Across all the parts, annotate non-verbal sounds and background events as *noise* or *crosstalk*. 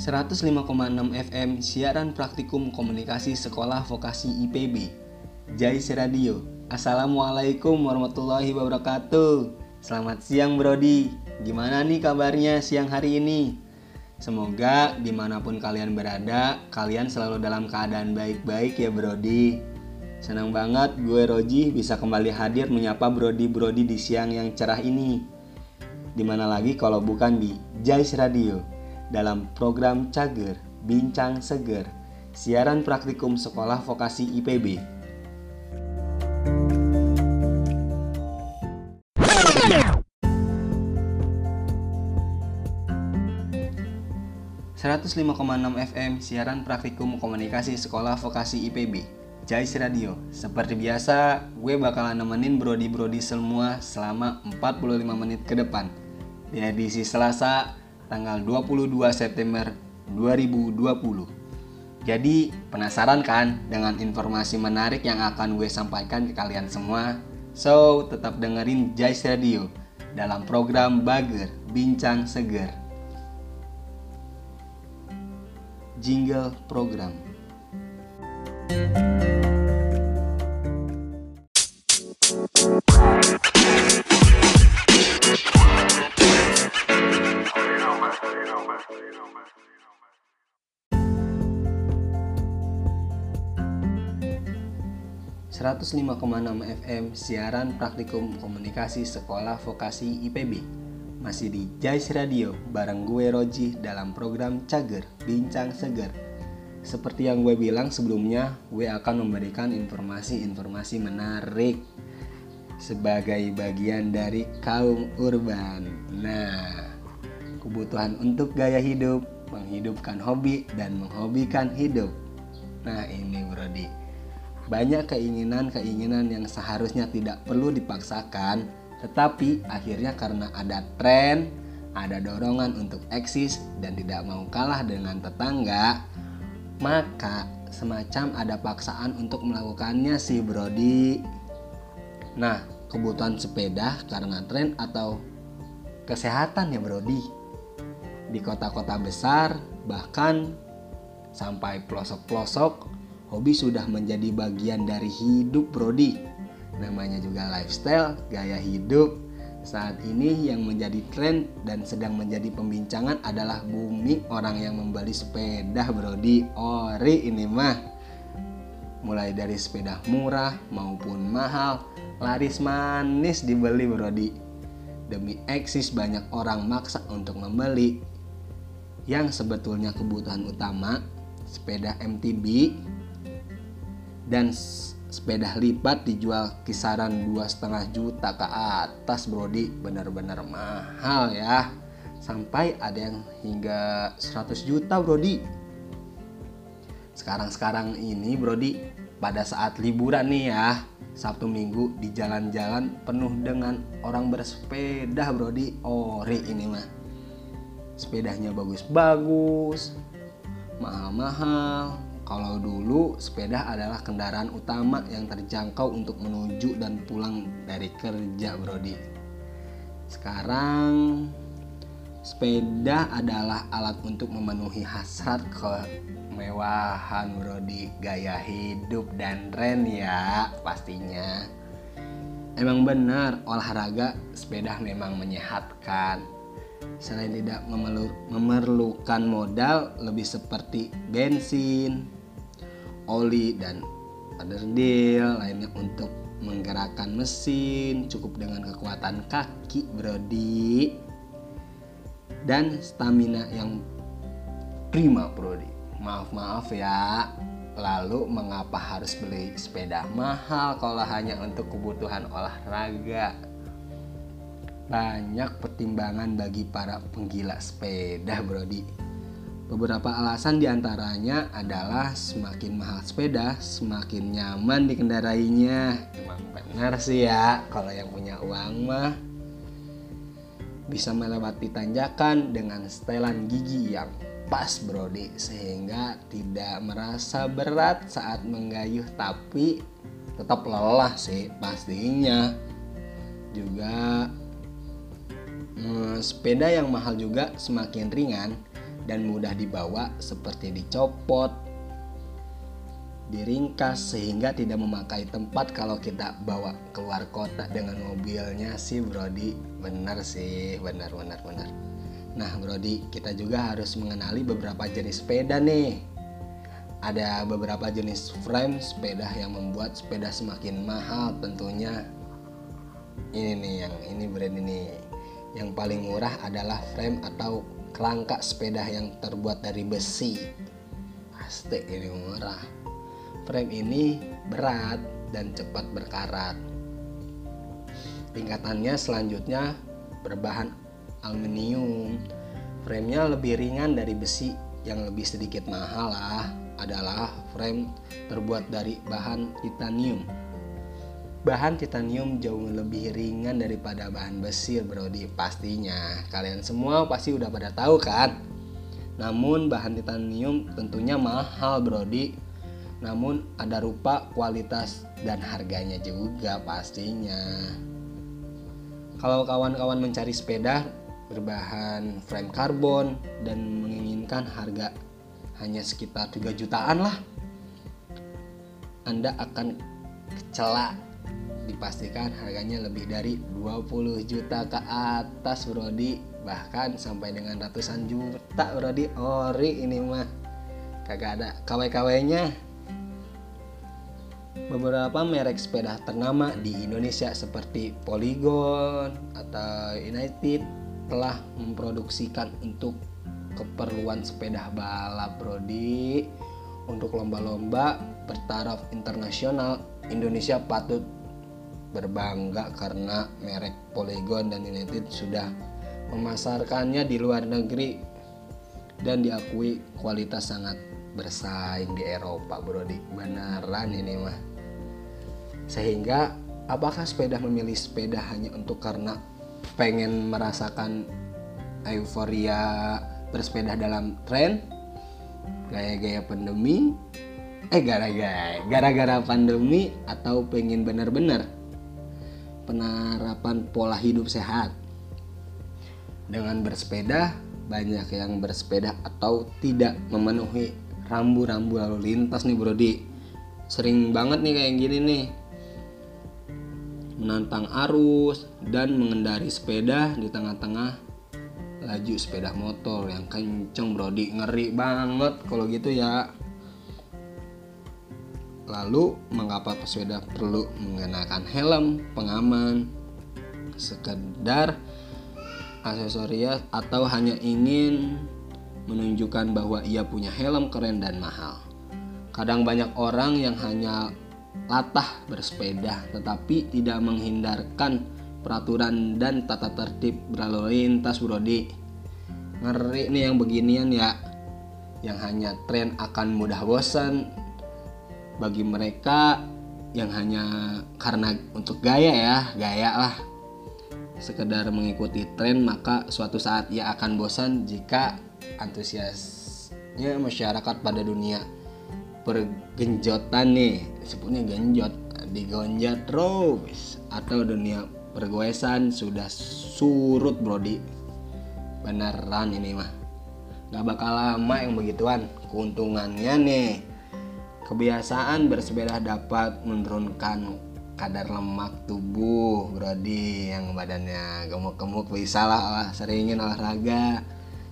105,6 FM siaran praktikum komunikasi sekolah vokasi IPB Jais Radio. Assalamualaikum warahmatullahi wabarakatuh. Selamat siang Brody Gimana nih kabarnya siang hari ini? Semoga di mana pun kalian berada Kalian selalu dalam keadaan baik-baik ya Brody Senang banget gue Roji bisa kembali hadir menyapa Brody-Brody di siang yang cerah ini. Di mana lagi kalau bukan di Jais Radio dalam program Cager Bincang Seger, siaran praktikum Sekolah Vokasi IPB. ...105,6 FM siaran praktikum komunikasi sekolah vokasi IPB Jais Radio Seperti biasa, gue bakalan nemenin brodi-brodi semua selama 45 menit ke depan Di edisi Selasa tanggal 22 September 2020. Jadi penasaran kan dengan informasi menarik yang akan gue sampaikan ke kalian semua? So, tetap dengerin Jais Radio dalam program Bager Bincang Seger. Jingle program. 105,6 FM siaran praktikum komunikasi sekolah vokasi IPB Masih di Jais Radio bareng gue Roji dalam program Cager Bincang Seger. Seperti yang gue bilang sebelumnya gue akan memberikan informasi-informasi menarik Sebagai bagian dari kaum urban. Nah kebutuhan untuk gaya hidup Menghidupkan hobi dan menghobikan hidup. Nah ini Brody banyak keinginan-keinginan yang seharusnya tidak perlu dipaksakan, tetapi akhirnya karena ada tren, ada dorongan untuk eksis dan tidak mau kalah dengan tetangga, maka semacam ada paksaan untuk melakukannya si Brody. Nah, kebutuhan sepeda karena tren atau kesehatan ya Brody. Di kota-kota besar bahkan sampai pelosok-pelosok Hobi sudah menjadi bagian dari hidup Brody. Namanya juga lifestyle, gaya hidup. Saat ini yang menjadi tren dan sedang menjadi pembincangan adalah bumi orang yang membeli sepeda Brody. Ori ini mah. Mulai dari sepeda murah maupun mahal, laris manis dibeli Brody. Demi eksis banyak orang maksa untuk membeli. Yang sebetulnya kebutuhan utama sepeda MTB dan sepeda lipat dijual kisaran dua setengah juta ke atas Brody benar-benar mahal ya. Sampai ada yang hingga 100 juta Brody sekarang-sekarang ini Brody pada saat liburan nih ya Sabtu Minggu di jalan-jalan penuh dengan orang bersepeda Brody ori ini mah. Sepedanya bagus-bagus mahal-mahal kalau dulu sepeda adalah kendaraan utama yang terjangkau untuk menuju dan pulang dari kerja, Brody. Sekarang sepeda adalah alat untuk memenuhi hasrat kemewahan, Brody, gaya hidup dan tren ya, pastinya. Emang benar olahraga sepeda memang menyehatkan selain tidak memerlukan modal lebih seperti bensin, oli dan deal lainnya untuk menggerakkan mesin cukup dengan kekuatan kaki Brody dan stamina yang prima Brody maaf maaf ya lalu mengapa harus beli sepeda mahal kalau hanya untuk kebutuhan olahraga? Banyak pertimbangan bagi para penggila sepeda Brody Beberapa alasan di antaranya adalah semakin mahal sepeda, semakin nyaman dikendarainya. Emang benar sih ya, kalau yang punya uang mah. Bisa melewati tanjakan dengan setelan gigi yang pas brody sehingga tidak merasa berat saat menggayuh tapi tetap lelah sih pastinya. Juga hmm, sepeda yang mahal juga semakin ringan dan mudah dibawa seperti dicopot, diringkas sehingga tidak memakai tempat kalau kita bawa keluar kota dengan mobilnya. Sih Brody benar sih benar benar benar. Nah Brody kita juga harus mengenali beberapa jenis sepeda nih. Ada beberapa jenis frame sepeda yang membuat sepeda semakin mahal tentunya. Ini nih yang ini brand ini. Yang paling murah adalah frame atau kerangka sepeda yang terbuat dari besi. Pasti ini murah. Frame ini berat dan cepat berkarat. Tingkatannya selanjutnya berbahan aluminium. Framenya lebih ringan dari besi yang lebih sedikit mahal lah. Adalah frame terbuat dari bahan titanium. Bahan titanium jauh lebih ringan daripada bahan besi, Brody. Pastinya kalian semua pasti udah pada tahu kan? Namun bahan titanium tentunya mahal, Brody. Namun ada rupa, kualitas dan harganya juga pastinya. Kalau kawan-kawan mencari sepeda berbahan frame karbon dan menginginkan harga hanya sekitar 3 jutaan lah Anda akan kecela dipastikan harganya lebih dari 20 juta ke atas Brody bahkan sampai dengan ratusan juta Brody ori ini mah. Kagak ada KW-KW nya beberapa merek sepeda ternama di Indonesia seperti Polygon atau United telah memproduksikan untuk keperluan sepeda balap Brody untuk lomba-lomba bertaraf internasional Indonesia patut berbangga karena merek Polygon dan United sudah memasarkannya di luar negeri dan diakui kualitas sangat bersaing di Eropa Brody beneran ini mah. Sehingga apakah sepeda memilih sepeda hanya untuk karena pengen merasakan euforia bersepeda dalam tren? Gaya-gaya pandemi? Eh gara-gara gara-gara pandemi atau pengen benar-benar penerapan pola hidup sehat. Dengan bersepeda banyak yang bersepeda atau tidak memenuhi rambu-rambu lalu lintas nih Brody. Sering banget nih kayak gini nih. Menantang arus dan mengendari sepeda di tengah-tengah laju sepeda motor yang kenceng brody. Ngeri banget kalau gitu ya lalu mengapa pesepeda perlu mengenakan helm pengaman sekedar aksesoris atau hanya ingin menunjukkan bahwa ia punya helm keren dan mahal? Kadang banyak orang yang hanya latah bersepeda tetapi tidak menghindarkan peraturan dan tata tertib berlalu lintas Brody ngeri nih yang beginian ya yang hanya tren akan mudah bosan bagi mereka yang hanya karena untuk gaya ya gaya lah. Sekedar mengikuti tren maka suatu saat ia akan bosan jika antusiasnya masyarakat pada dunia pergenjotan nih. Sebutnya genjot digonjat terus. Atau dunia pergoesan sudah surut brody beneran ini mah. Gak bakal lama yang begituan keuntungannya nih kebiasaan bersepeda dapat menurunkan kadar lemak tubuh Brody yang badannya gemuk-gemuk bisa lah seringin olahraga.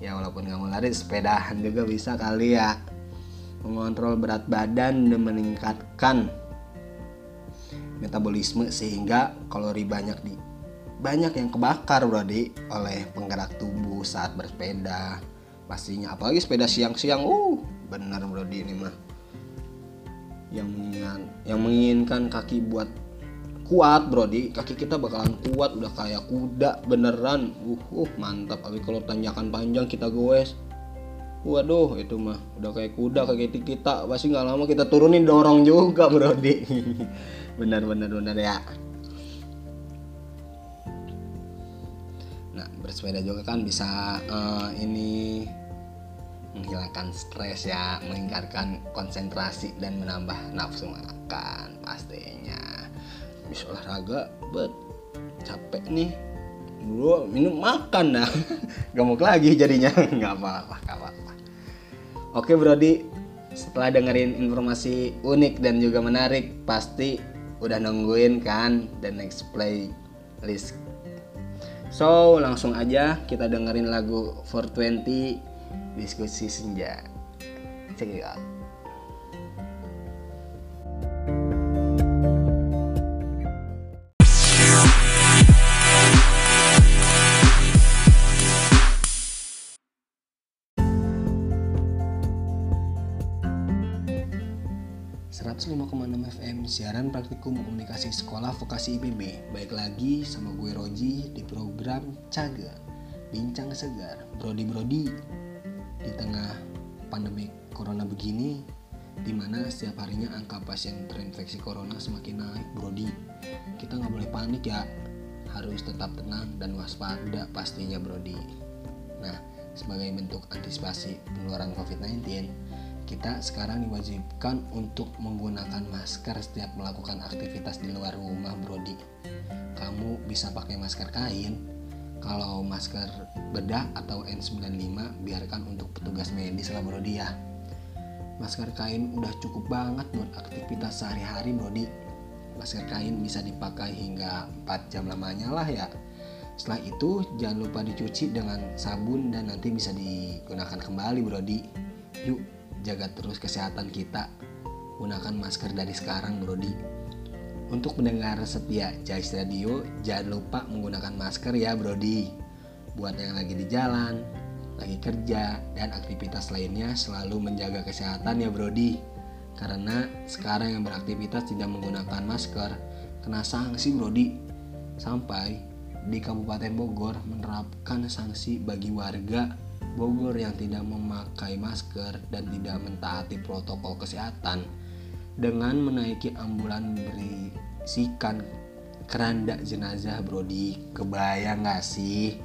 Ya walaupun mau lari sepedahan juga bisa kali ya. Mengontrol berat badan dan meningkatkan metabolisme sehingga kalori banyak di banyak yang kebakar berarti oleh penggerak tubuh saat bersepeda pastinya. Apalagi sepeda siang-siang uh benar Brody ini mah yang menginginkan yang menginginkan kaki buat kuat Brody kaki kita bakalan kuat udah kayak kuda beneran. Uh, uh mantap. Tapi kalau tanjakan panjang kita goes. Waduh itu mah udah kayak kuda kayak kita. Pasti nggak lama kita turunin dorong juga Brody *laughs* benar benar benar ya. Nah bersepeda juga kan bisa uh, ini menghilangkan stres ya meningkatkan konsentrasi dan menambah nafsu makan pastinya. Bisa olahraga bet capek nih. Dulu minum makan dah. *laughs* Gemuk lagi jadinya. *laughs* Nggak apa-apa Oke Brody, setelah dengerin informasi unik dan juga menarik, pasti udah nungguin kan the next playlist. So, langsung aja kita dengerin lagu 420 Diskusi Senja. Check it out. 105,6 FM siaran praktikum komunikasi sekolah vokasi IPB Baik lagi sama gue Roji di program Cager Bincang Segar Brody-brody Di tengah pandemi corona begini Di mana setiap harinya angka pasien terinfeksi corona semakin naik Brody Kita nggak boleh panik ya. Harus tetap tenang dan waspada pastinya Brody Nah sebagai bentuk antisipasi penularan COVID-19 kita sekarang diwajibkan untuk menggunakan masker setiap melakukan aktivitas di luar rumah Brody kamu bisa pakai masker kain kalau masker bedah atau N95 biarkan untuk petugas medis lah Brody ya masker kain udah cukup banget buat aktivitas sehari-hari Brody masker kain bisa dipakai hingga 4 jam lamanya lah ya setelah itu jangan lupa dicuci dengan sabun dan nanti bisa digunakan kembali Brody yuk jaga terus kesehatan kita. Gunakan masker dari sekarang, Brody. Untuk mendengar setia Jais Radio, jangan lupa menggunakan masker ya, Brody. Buat yang lagi di jalan, lagi kerja, dan aktivitas lainnya selalu menjaga kesehatan ya, Brody. Karena sekarang yang beraktivitas tidak menggunakan masker, kena sanksi, Brody. Sampai di Kabupaten Bogor menerapkan sanksi bagi warga Bogor yang tidak memakai masker dan tidak mentaati protokol kesehatan dengan menaiki ambulan berisikan keranda jenazah Brody kebayang gak sih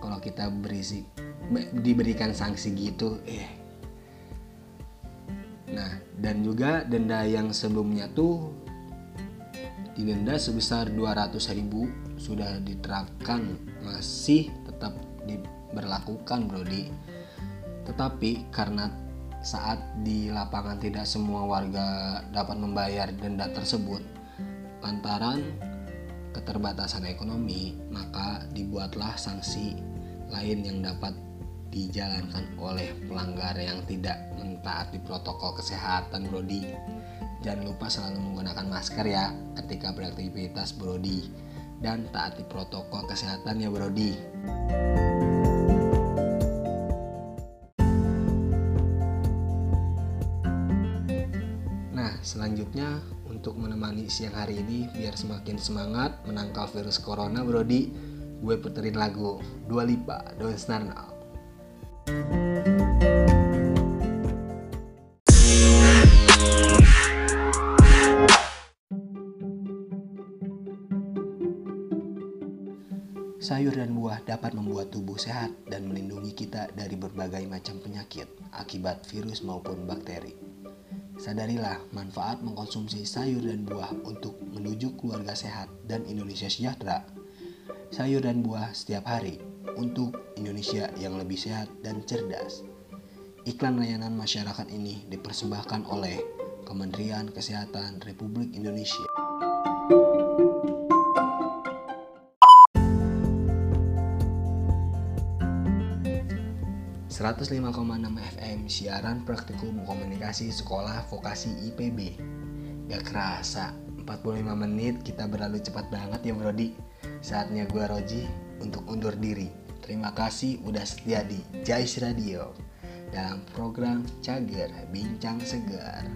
kalau kita berisi diberikan sanksi gitu? Eh. Nah dan juga denda yang sebelumnya tuh didenda sebesar 200 ribu sudah diterapkan masih tetap di berlakukan Brody tetapi karena saat di lapangan tidak semua warga dapat membayar denda tersebut lantaran keterbatasan ekonomi maka dibuatlah sanksi lain yang dapat dijalankan oleh pelanggar yang tidak mentaati protokol kesehatan Brody jangan lupa selalu menggunakan masker ya ketika beraktivitas Brody dan taati protokol kesehatan ya Brody. Selanjutnya untuk menemani siang hari ini biar semakin semangat menangkal virus corona Brody, gue puterin lagu Dua Lipa Don't Start Now. Sayur dan buah dapat membuat tubuh sehat dan melindungi kita dari berbagai macam penyakit akibat virus maupun bakteri. Sadarilah manfaat mengkonsumsi sayur dan buah untuk menuju keluarga sehat dan Indonesia sejahtera. Sayur dan buah setiap hari untuk Indonesia yang lebih sehat dan cerdas. Iklan layanan masyarakat ini dipersembahkan oleh Kementerian Kesehatan Republik Indonesia. 105,6 FM siaran praktikum komunikasi sekolah vokasi IPB Gak kerasa 45 menit kita berlalu cepat banget ya Brody Saatnya gue Roji untuk undur diri. Terima kasih udah setia di Jais Radio Dalam program Cager Bincang Segar.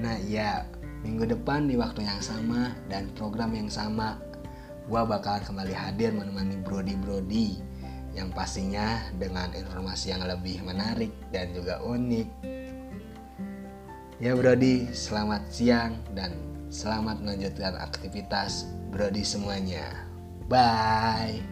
Nah ya minggu depan di waktu yang sama dan program yang sama Gue bakalan kembali hadir menemani Brody-Brody yang pastinya dengan informasi yang lebih menarik dan juga unik. Ya Brody, selamat siang dan selamat melanjutkan aktivitas Brody semuanya. Bye.